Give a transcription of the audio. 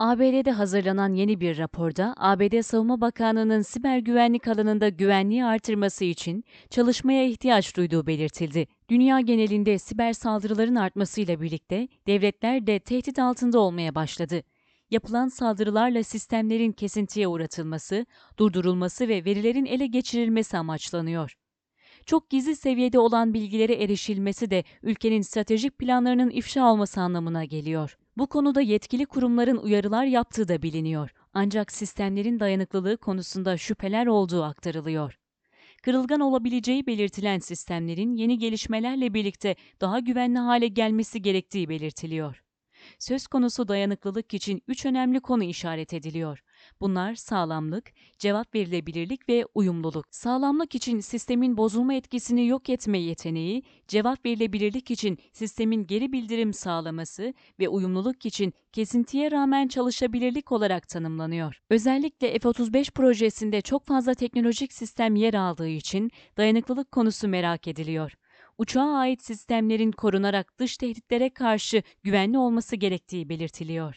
ABD'de hazırlanan yeni bir raporda, ABD Savunma Bakanlığı'nın siber güvenlik alanında güvenliği artırması için çalışmaya ihtiyaç duyduğu belirtildi. Dünya genelinde siber saldırıların artmasıyla birlikte devletler de tehdit altında olmaya başladı. Yapılan saldırılarla sistemlerin kesintiye uğratılması, durdurulması ve verilerin ele geçirilmesi amaçlanıyor. Çok gizli seviyede olan bilgilere erişilmesi de ülkenin stratejik planlarının ifşa olması anlamına geliyor. Bu konuda yetkili kurumların uyarılar yaptığı da biliniyor. Ancak sistemlerin dayanıklılığı konusunda şüpheler olduğu aktarılıyor. Kırılgan olabileceği belirtilen sistemlerin yeni gelişmelerle birlikte daha güvenli hale gelmesi gerektiği belirtiliyor. Söz konusu dayanıklılık için üç önemli konu işaret ediliyor. Bunlar sağlamlık, cevap verilebilirlik ve uyumluluk. Sağlamlık için sistemin bozulma etkisini yok etme yeteneği, cevap verilebilirlik için sistemin geri bildirim sağlaması ve uyumluluk için kesintiye rağmen çalışabilirlik olarak tanımlanıyor. Özellikle F-35 projesinde çok fazla teknolojik sistem yer aldığı için dayanıklılık konusu merak ediliyor uçağa ait sistemlerin korunarak dış tehditlere karşı güvenli olması gerektiği belirtiliyor.